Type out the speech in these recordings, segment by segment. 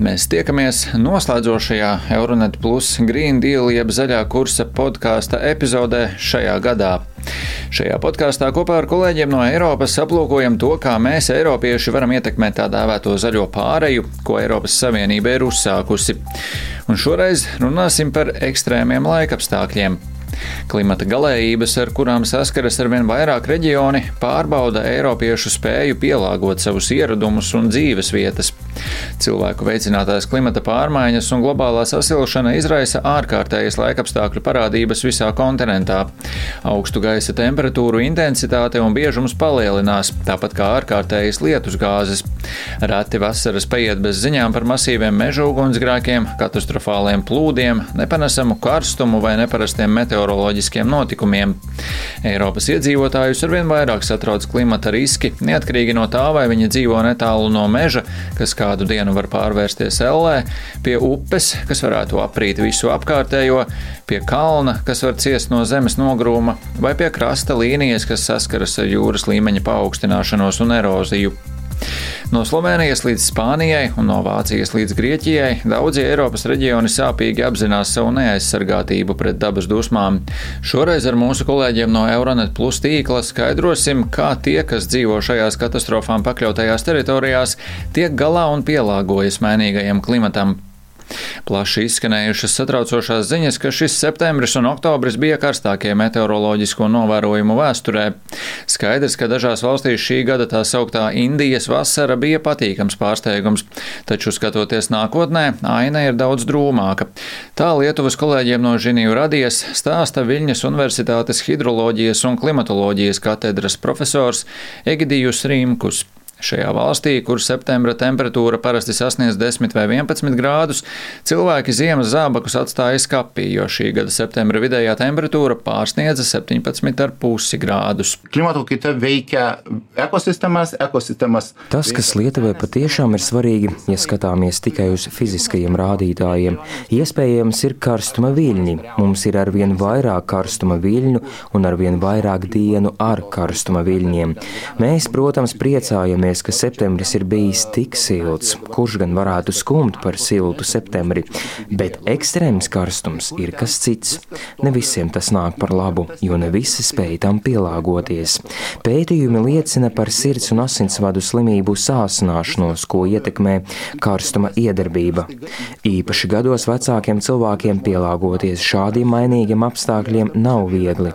Mēs tiekamies noslēdzošajā Euronet Plus Green Deal jeb zaļā kursa podkāsta epizodē šajā gadā. Šajā podkāstā kopā ar kolēģiem no Eiropas aplūkojam to, kā mēs, Eiropieši, varam ietekmēt tā dēvēto zaļo pāreju, ko Eiropas Savienība ir uzsākusi. Un šoreiz runāsim par ekstrēmiem laikapstākļiem. Klimata galējības, ar kurām saskaras ar vien vairāk reģioni, pārbauda Eiropiešu spēju pielāgot savus ieradumus un dzīves vietas. Cilvēku veicinātās klimata pārmaiņas un globālā sasilšana izraisa ārkārtējas laikapstākļu parādības visā kontinentā. Augstu gaisa temperatūru intensitāte un biežums palielinās, tāpat kā ārkārtējas lietus gāzes. Reti vasaras paiet bez ziņām par masīviem meža ugunsgrēkiem, katastrofāliem plūdiem, nepanesamu karstumu vai neparastiem meteoroloģiskiem notikumiem. Eiropas iedzīvotājus arvien vairāk satrauc klimata riski, neatkarīgi no tā, vai viņi dzīvo netālu no meža, kas kādu dienu var pārvērsties ellē, pie upes, kas varētu aprīt visu apkārtējo, pie kalna, kas var ciest no zemes nogrūma, vai pie krasta līnijas, kas saskaras ar jūras līmeņa paaugstināšanos un eroziju. No Slovenijas līdz Spānijai un no Vācijas līdz Grieķijai daudzi Eiropas reģioni sāpīgi apzinās savu neaizsargātību pret dabas dusmām. Šoreiz ar mūsu kolēģiem no Euronet Plus tīkla skaidrosim, kā tie, kas dzīvo šajās katastrofām pakļautajās teritorijās, tiek galā un pielāgojas mainīgajam klimatam. Plaši izskanējušas satraucošās ziņas, ka šis septembris un oktobris bija karstākie meteoroloģisko novērojumu vēsturē. Skaidrs, ka dažās valstīs šī gada tā sauktā Indijas vasara bija patīkams pārsteigums, taču skatoties nākotnē, aina ir daudz drūmāka. Tā Lietuvas kolēģiem no Žiniju radies stāsta Viļņas Universitātes hidroloģijas un klimatoloģijas katedras profesors Egidijus Rīmkus. Šajā valstī, kur septembra temperatūra parasti sasniedz 10 vai 11 grādus, cilvēki ziemas zābakus atstāja skapī, jo šī gada septembra vidējā temperatūra pārsniedza 17,5 grādus. Klimato kaita veikia ekosistemas, ekosistemas. Tas, kas Lietuvai patiešām ir svarīgi, ja skatāmies tikai uz fiziskajiem rādītājiem, iespējams ir karstuma viļņi. Mums ir arvien vairāk karstuma viļņu un arvien vairāk dienu ar karstuma viļņiem. Mēs, protams, priecājamies Atceramies, ka septembris ir bijis tik silts, kurš gan varētu skumt par siltu septembri, bet ekstrēms karstums ir kas cits. Ne visiem tas nāk par labu, jo ne visi spēj tam pielāgoties. Pētījumi liecina par sirds un asinsvadu slimību sāsināšanos, ko ietekmē karstuma iedarbība. Īpaši gados vecākiem cilvēkiem pielāgoties šādiem mainīgiem apstākļiem nav viegli.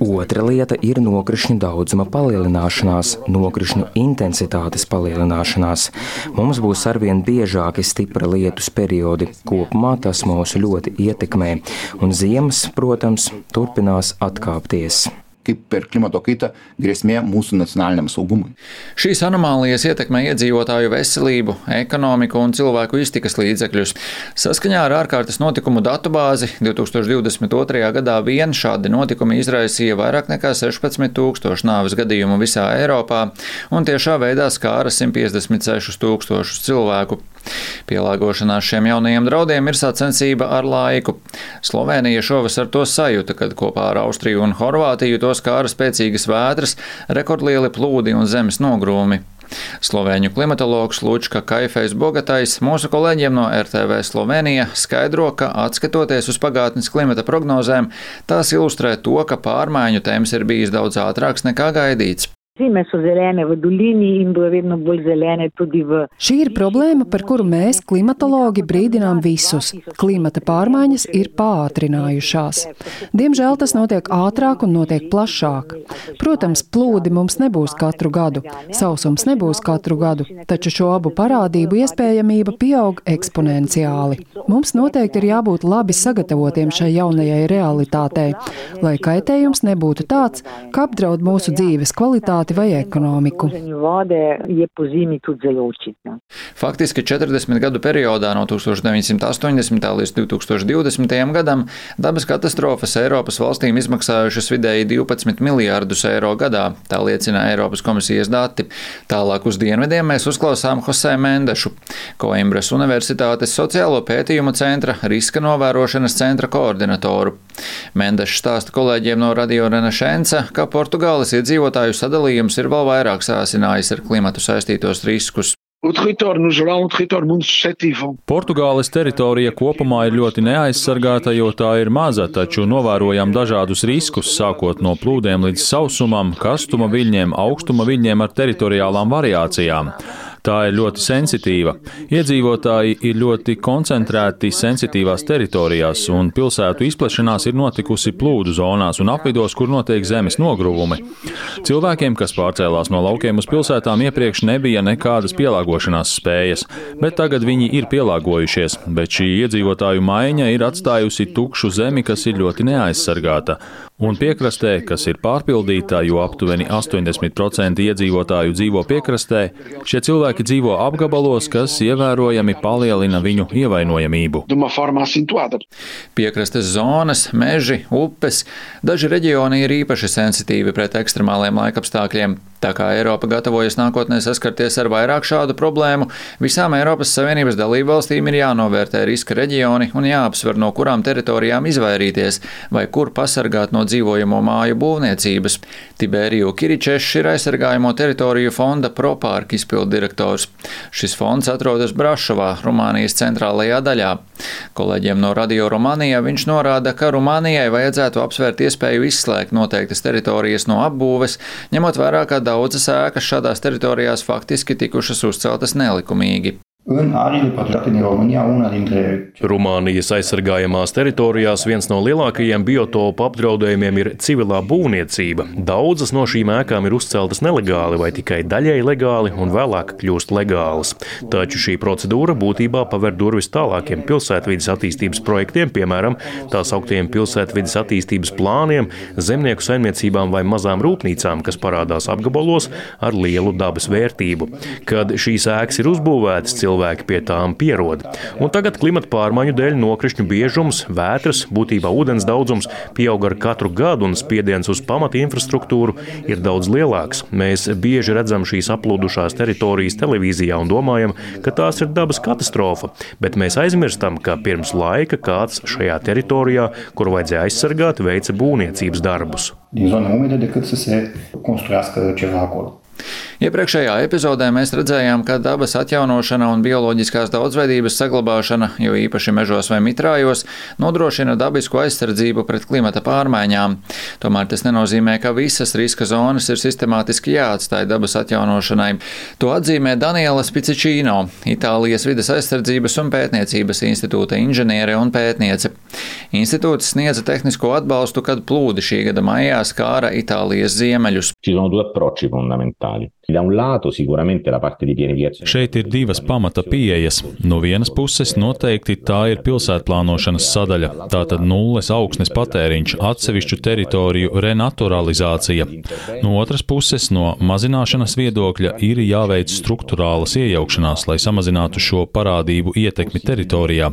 Otra lieta ir nokrišņu daudzuma palielināšanās, nokrišņu intensitāte intensitātes palielināšanās. Mums būs arvien biežāki stipra lietus periodi. Kopumā tas mūs ļoti ietekmē, un ziemas, protams, turpinās atkāpties kaip per klimato kaitą grėsmė mūsų nacionaliniam saugumui. Šīs anomālijas ietekmē iedzīvotāju veselību, ekonomiku un cilvēku iztikas līdzekļus. Saskaņā ar ārkārtas notikumu datubāzi 2022. gadā vien šādi notikumi izraisīja vairāk nekā 16 tūkstošu nāves gadījumu visā Eiropā un tiešā veidā skāra 156 tūkstošus cilvēku. Pielāgošanās šiem jaunajiem draudiem ir sacensība ar laiku. Slovenija šovasar to sajūta, kad kopā ar Austriju un Horvātiju to skāra spēcīgas vētras, rekordlieli plūdi un zemes nogrūmi. Slovēņu klimatologs Lučka Kaifejs Bogatais mūsu kolēģiem no RTV Slovenija skaidro, ka atskatoties uz pagātnes klimata prognozēm, tās ilustrē to, ka pārmaiņu temps ir bijis daudz ātrāks nekā gaidīts. Zime so zelene v dolini in bodo vedno bolj zelene tudi v. Šī ir problēma, par kuru mēs, klimatologi, brīdinām visus. Klimata pārmaiņas ir pātrinājušās. Diemžēl tas notiek ātrāk un notiek plašāk. Protams, plūdi mums nebūs katru gadu, sausums nebūs katru gadu, taču šo abu parādību iespējamība pieaug eksponenciāli. Mums noteikti ir jābūt labi sagatavotiem šai jaunajai realitātei, lai kaitējums nebūtu tāds, ka apdraud mūsu dzīves kvalitāti mobilitāti vai ekonomiku. Faktiski 40 gadu periodā no 1980. līdz 2020. gadam dabas katastrofas Eiropas valstīm izmaksājušas vidēji 12 miljārdus eiro gadā, tā liecina Eiropas komisijas dati. Tālāk uz dienvidiem mēs uzklausām Jose Mendešu, Coimbras Universitātes sociālo pētījumu centra riska novērošanas centra koordinatoru. Mendešs stāsta kolēģiem no Radio Renašenca, ka Portugāles iedzīvotāju sadalījums ir vēl vairāk sāsinājis ar klimatu saistītos riskus. Portugāles teritorija kopumā ir ļoti neaizsargāta, jo tā ir maza, taču novērojam dažādus riskus, sākot no plūdiem līdz sausumam, kastuma viļņiem, augstuma viļņiem ar teritoriālām variācijām. Tā ir ļoti sensitīva. Iedzīvotāji ir ļoti koncentrēti sensitīvās teritorijās, un pilsētu izplešanās ir notikusi plūdu zonās un apvidos, kur notiek zemes nogruvumi. Cilvēkiem, kas pārcēlās no laukiem uz pilsētām, iepriekš nebija nekādas pielāgošanās spējas, bet tagad viņi ir pielāgojušies. Bet šī iedzīvotāju maiņa ir atstājusi tukšu zemi, kas ir ļoti neaizsargāta. Un piekrastē, kas ir pārpildīta, jo aptuveni 80% iedzīvotāju dzīvo piekrastē, šie cilvēki dzīvo apgabalos, kas ievērojami palielina viņu ievainojamību. Piekrastes zonas, meži, upes, daži reģioni ir īpaši sensitīvi pret ekstremāliem laikapstākļiem. Tā kā Eiropa gatavojas nākotnē saskarties ar vairāk šādu problēmu, visām Eiropas Savienības dalību valstīm ir jānovērtē riska reģioni un jāapsver, no kurām teritorijām izvairīties vai kur pasargāt no dzīvojamo māju būvniecības. Tiberiju Kiričešs ir aizsargājamo teritoriju fonda Propārka izpildirektors. Šis fonds atrodas Brašovā, Rumānijas centrālajā daļā. Kolēģiem no Radio Rumānijā viņš norāda, ka Rumānijai vajadzētu apsvērt iespēju izslēgt noteiktas teritorijas no apbūves, ņemot vērā, ka daudzas ēkas šādās teritorijās faktiski tikušas uzceltas nelikumīgi. În arile protejate din România, una dintre Rumānijas aizsargājamās teritorijās viens no lielākajiem biotopu apdraudējumiem ir civilā būvniecība. Daudzas no šīm ēkām ir uzceltas nelegāli vai tikai daļēji legāli un vēlāk kļūst legālas. Taču šī procedūra būtībā paver durvis tālākiem pilsētvidas attīstības projektiem, piemēram, tā sauktiem pilsētvidas attīstības plāniem, zemnieku saimniecībām vai mazām rūpnīcām, kas parādās apgabalos ar lielu dabas vērtību. Kad šīs ēkas ir uzbūvētas, cilvēki pie tām pierod. Un tagad klimata pārmaiņu dēļ nokrišņu biežums, vētras, būtībā ūdens daudzums pieaug ar katru gadu, un spiediens uz pamata infrastruktūru ir daudz lielāks. Mēs bieži redzam šīs aplūdušās teritorijas televīzijā un domājam, ka tās ir dabas katastrofa, bet mēs aizmirstam, ka pirms laika kāds šajā teritorijā, kur vajadzēja aizsargāt, veica būvniecības darbus. din zone umede decât să se construiască ceva acolo. Iepriekšējā epizodē mēs redzējām, ka dabas atjaunošana un bioloģiskās daudzveidības saglabāšana, jo īpaši mežos vai mitrājos, nodrošina dabisku aizsardzību pret klimata pārmaiņām. Tomēr tas nenozīmē, ka visas riska zonas ir sistemātiski jāatstāj dabas atjaunošanai. To atzīmē Daniela Spicičīno, Itālijas vides aizsardzības un pētniecības institūta inženiere un pētniece. Institūts sniedza tehnisko atbalstu, kad plūdi šī gada maijā skāra Itālijas ziemeļus. Šeit ir divas pamata pieejas. No vienas puses noteikti tā ir pilsētplānošanas sadaļa, tātad nulles augsnes patēriņš, atsevišķu teritoriju renaturalizācija. No otras puses, no mazināšanas viedokļa ir jāveic struktūrālas iejaukšanās, lai samazinātu šo parādību ietekmi teritorijā.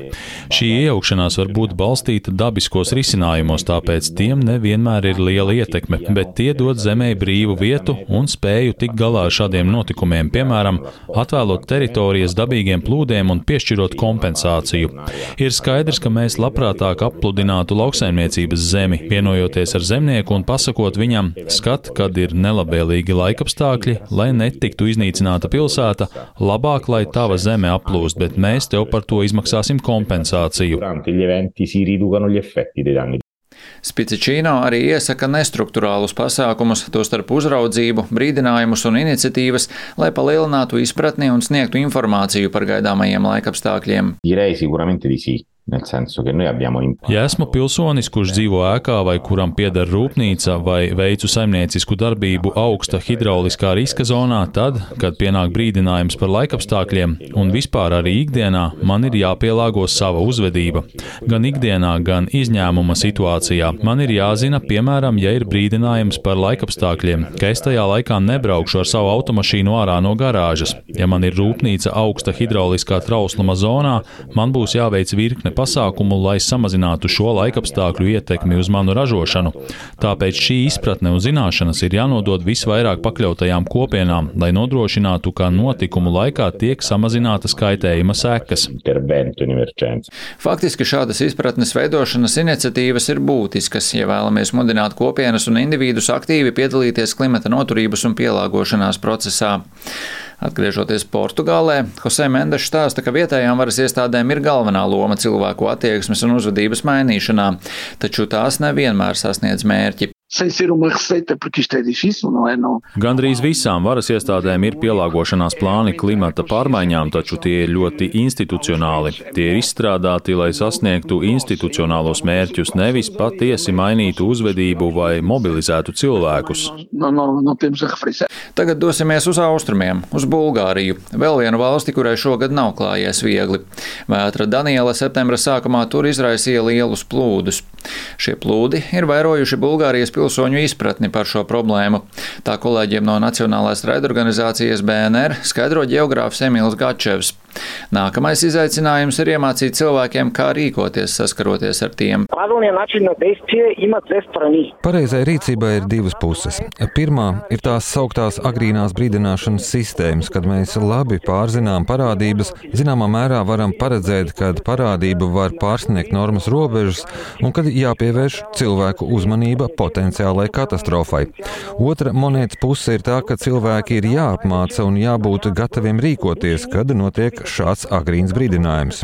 Šī iejaukšanās var būt balstīta dabiskos risinājumos, tāpēc tiem nevienmēr ir liela ietekme, bet tie dod zemē brīvu vietu un spēju tikt galā ar šādiem notikumiem, piemēram, atvēlot teritorijas dabīgiem plūdiem un piešķirot kompensāciju. Ir skaidrs, ka mēs labprātāk appludinātu lauksaimniecības zemi, vienojoties ar zemnieku un pasakot viņam, skat, kad ir nelabvēlīgi laikapstākļi, lai netiktu iznīcināta pilsēta, labāk, lai tava zeme aplūst, bet mēs tev par to izmaksāsim kompensāciju. Durante gli eventi si riducano gli effetti dei danni. Spicičīno arī iesaka nestruktūrālus pasākumus, tostarp uzraudzību, brīdinājumus un iniciatīvas, lai palielinātu izpratni un sniegtu informāciju par gaidāmajiem laikapstākļiem. Direi. Nel senso che noi abbiamo Ja esmu pilsonis, kurš dzīvo ēkā vai kuram pieder rūpnīca vai veicu saimniecisku darbību augsta hidrauliskā riska zonā, tad, kad pienāk brīdinājums par laikapstākļiem un vispār arī ikdienā, man ir jāpielāgo sava uzvedība. Gan ikdienā, gan izņēmuma situācijā. Man ir jāzina, piemēram, ja ir brīdinājums par laikapstākļiem, ka es tajā laikā nebraukšu ar savu automašīnu ārā no garāžas. Ja man ir rūpnīca augsta hidrauliskā trausluma zonā, man būs jāveic virkne pasākumu, lai samazinātu šo laikapstākļu ietekmi uz manu ražošanu. Tāpēc šī izpratne un zināšanas ir jānodod visvairāk pakļautajām kopienām, lai nodrošinātu, ka notikumu laikā tiek samazinātas kaitējuma sekas. Faktiski šādas izpratnes veidošanas iniciatīvas ir būtiskas, ja vēlamies mudināt kopienas un individus aktīvi piedalīties klimata noturības un pielāgošanās procesā. Atgriežoties Portugālē, Jose Mendes stāsta, ka vietējām varas iestādēm ir galvenā loma cilvēku attieksmes un uzvedības mainīšanā, taču tās nevienmēr sasniedz mērķi. Sem ser uma receita, porque isto é difícil, não é? Não. Gandrīz visām varas iestādēm ir pielāgošanās plāni klimata pārmaiņām, taču tie ir ļoti institucionāli. Tie ir izstrādāti, lai sasniegtu institucionālos mērķus, nevis patiesi mainītu uzvedību vai mobilizētu cilvēkus. Não, não, não temos a referência. Tagad dosimies uz austrumiem, uz Bulgāriju, vēl vienu valsti, kurai šogad nav klājies viegli. Vētra Daniela septembra sākumā tur izraisīja lielus plūdus. Šie plūdi ir vairojuši Bulgārijas pilsoņu izpratni par šo problēmu. Tā kolēģiem no Nacionālās raidorganizācijas BNR skaidro geogrāfs Emīls Gačevs. Nākamais izaicinājums ir iemācīt cilvēkiem, kā rīkoties saskaroties ar tiem. Pareizai rīcībai ir divas puses. Pirmā ir tās sauktās agrīnās brīdināšanas sistēmas, kad mēs labi pārzinām parādības, zināmā mērā varam paredzēt, kad parādība var pārsniegt normas robežas un kad jāpievērš cilvēku uzmanība potenciālai katastrofai. Otra monētas puse ir tā, ka cilvēki ir jāapmāca un jābūt gataviem rīkoties, kad notiek šāds agrīns brīdinājums.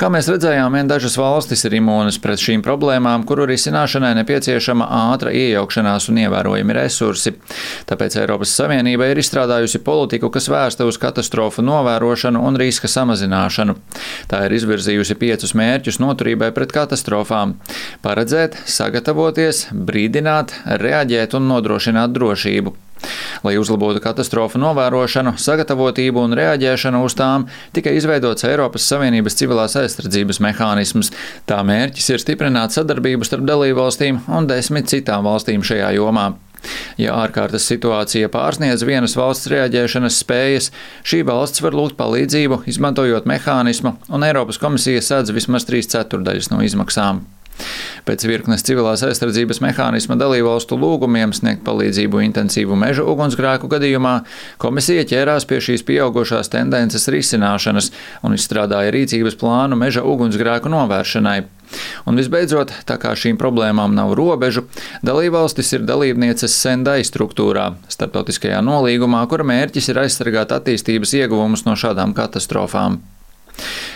Kā mēs redzējām, vien dažas valstis ir imūnas pret šīm problēmām, kuru risināšanai nepieciešama ātra iejaukšanās un ievērojami resursi. Tāpēc Eiropas Savienība ir izstrādājusi politiku, kas vērsta uz katastrofu novērošanu un riska samazināšanu. Tā ir izvirzījusi piecus mērķus noturībai pret katastrofām - paredzēt, sagatavoties, brīdināt, reaģēt un nodrošināt drošību. Lai uzlabotu katastrofu novērošanu, sagatavotību un reaģēšanu uz tām, tika izveidots Eiropas Savienības civilās aizsardzības mehānisms. Tā mērķis ir stiprināt sadarbību starp dalībvalstīm un desmit citām valstīm šajā jomā. Ja ārkārtas situācija pārsniedz vienas valsts reaģēšanas spējas, šī valsts var lūgt palīdzību, izmantojot mehānismu, un Eiropas komisija sadz vismaz trīs ceturdaļas no izmaksām. Pēc virknes civilās aizsardzības mehānisma dalībvalstu lūgumiem sniegt palīdzību intensīvu meža ugunsgrēku gadījumā, komisija ķērās pie šīs pieaugušās tendences risināšanas un izstrādāja rīcības plānu meža ugunsgrēku novēršanai. Un visbeidzot, tā kā šīm problēmām nav robežu, dalībvalstis ir dalībnieces Sendai struktūrā, starptautiskajā nolīgumā, kura mērķis ir aizsargāt attīstības ieguvumus no šādām katastrofām.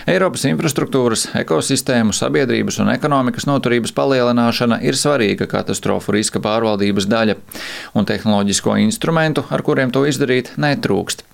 Eiropas infrastruktūras, ekosistēmu, sabiedrības un ekonomikas noturības palielināšana ir svarīga katastrofu riska pārvaldības daļa, un tehnoloģisko instrumentu, ar kuriem to izdarīt, netrūkst.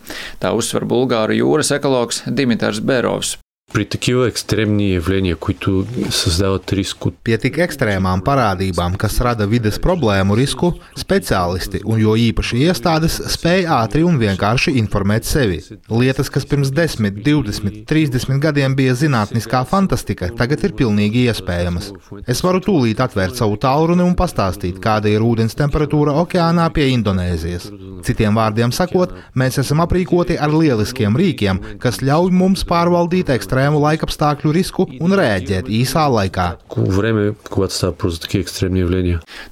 Tā uzsver Bulgāru jūras ekologs Dimitrs Berovs При такива екстремни явления, които създават риск от. Pie tik ekstrēmām parādībām, kas rada vides problēmu risku, speciālisti un jo īpaši iestādes spēj ātri un vienkārši informēt sevi. Lietas, kas pirms 10, 20, 30 gadiem bija zinātniskā fantastika, tagad ir pilnīgi iespējamas. Es varu tūlīt atvērt savu tālruni un pastāstīt, kāda ir ūdens temperatūra okeānā pie Indonēzijas. Citiem vārdiem sakot, mēs esam aprīkoti ar lieliskiem rīkiem, kas ļauj mums pārvaldīt ekstrēmu ekstrēmu laikapstākļu risku un rēģēt īsā laikā.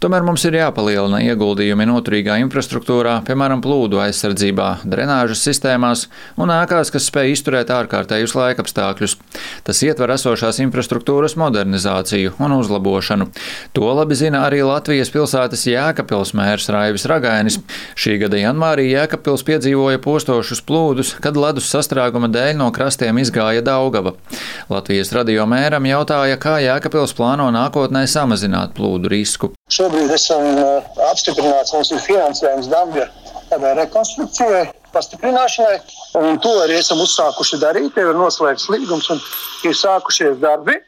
Tomēr mums ir jāpalielina ieguldījumi noturīgā infrastruktūrā, piemēram, plūdu aizsardzībā, drenāžas sistēmās un ēkās, kas spēj izturēt ārkārtējus laikapstākļus. Tas ietver esošās infrastruktūras modernizāciju un uzlabošanu. To labi zina arī Latvijas pilsētas Jēkabpils mērs Raivis Ragainis. Šī gada janvārī Jēkabpils piedzīvoja postošus plūdus, kad ledus sastrēguma dēļ no krastiem izgāja Daugava. Latvijas radio mēram jautāja, kā Jēkabils plāno nākotnē samazināt plūdu risku. Šobrīd esam apstiprināts, mums ir finansējums tādai rekonstrukcijai, pastiprināšanai. Un to arī esam uzsākuši darīt. Jau ir noslēgts līgums un ir sākušies darbi.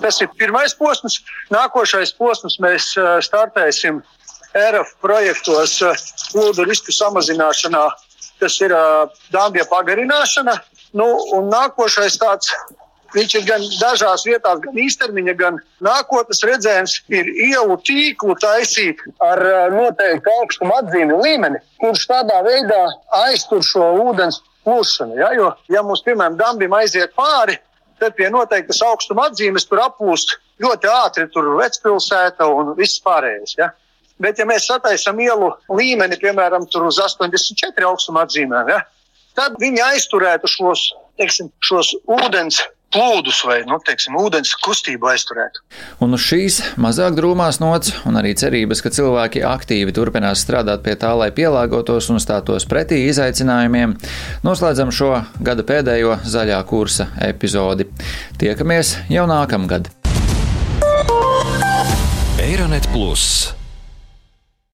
Tas ir pirmais posms. Nākošais posms mēs startēsim ERF projektos plūdu risku samazināšanā. Tas ir dāmbja pagarināšana. Nu, un nākošais tāds Viņš ir gan dažās vietās, gan īstermiņa, gan nākotnes redzējums, ir ielu tīklu taisīt ar noteiktu augstumu atzīmi līmeni, kurš tādā veidā aiztur šo ūdens plūšanu. Ja? Jo, ja mums, piemēram, dambim aiziet pāri, tad pie noteiktas augstuma atzīmes tur aplūst ļoti ātri, tur vecpilsēta un viss pārējais. Ja? Bet, ja mēs sataisām ielu līmeni, piemēram, uz 84 augstuma atzīmēm, ja? Tad viņi aizturētu šos, teiksim, šos ūdens plūdus vai nu, teiksim, ūdens kustību aizturēt. Un uz šīs mazāk drūmās nots un arī cerības, ka cilvēki aktīvi turpinās strādāt pie tā, lai pielāgotos un stātos pretī izaicinājumiem, noslēdzam šo gada pēdējo zaļā kursa epizodi. Tiekamies jau nākamgad! Eironet Plus